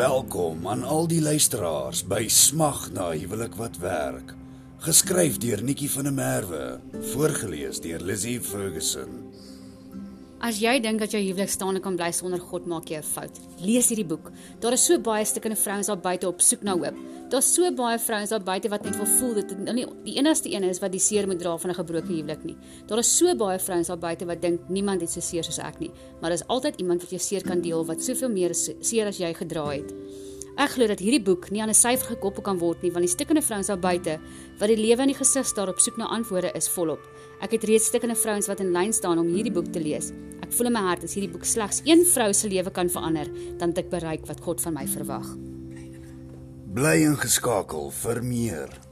Welkom aan al die luisteraars by Smag na huwelik wat werk. Geskryf deur Nikki van der Merwe, voorgeles deur Lizzie Ferguson. As jy dink dat jou huwelik staande kan bly sonder God, maak jy 'n fout. Lees hierdie boek. Daar is so baie stukkende vrouens daar buite op soek na hoop. Daar's so baie vrouens daar buite wat net wil voel dit is nie die enigste een is wat die seer moet dra van 'n gebroke huwelik nie. Daar is so baie vrouens daar buite wat dink niemand het so seer soos ek nie, maar daar is altyd iemand wat jou seer kan deel wat soveel meer seer as jy gedra het. Ek glo dat hierdie boek nie aan 'n syfer gekoppel kan word nie want die stikkende vrouens daar buite wat die lewe in die gesig staar op soek na antwoorde is volop. Ek het reeds stikkende vrouens wat in lyn staan om hierdie boek te lees. Ek voel in my hart as hierdie boek slegs een vrou se lewe kan verander, dan het ek bereik wat God van my verwag. Bly ingeskakel vir meer.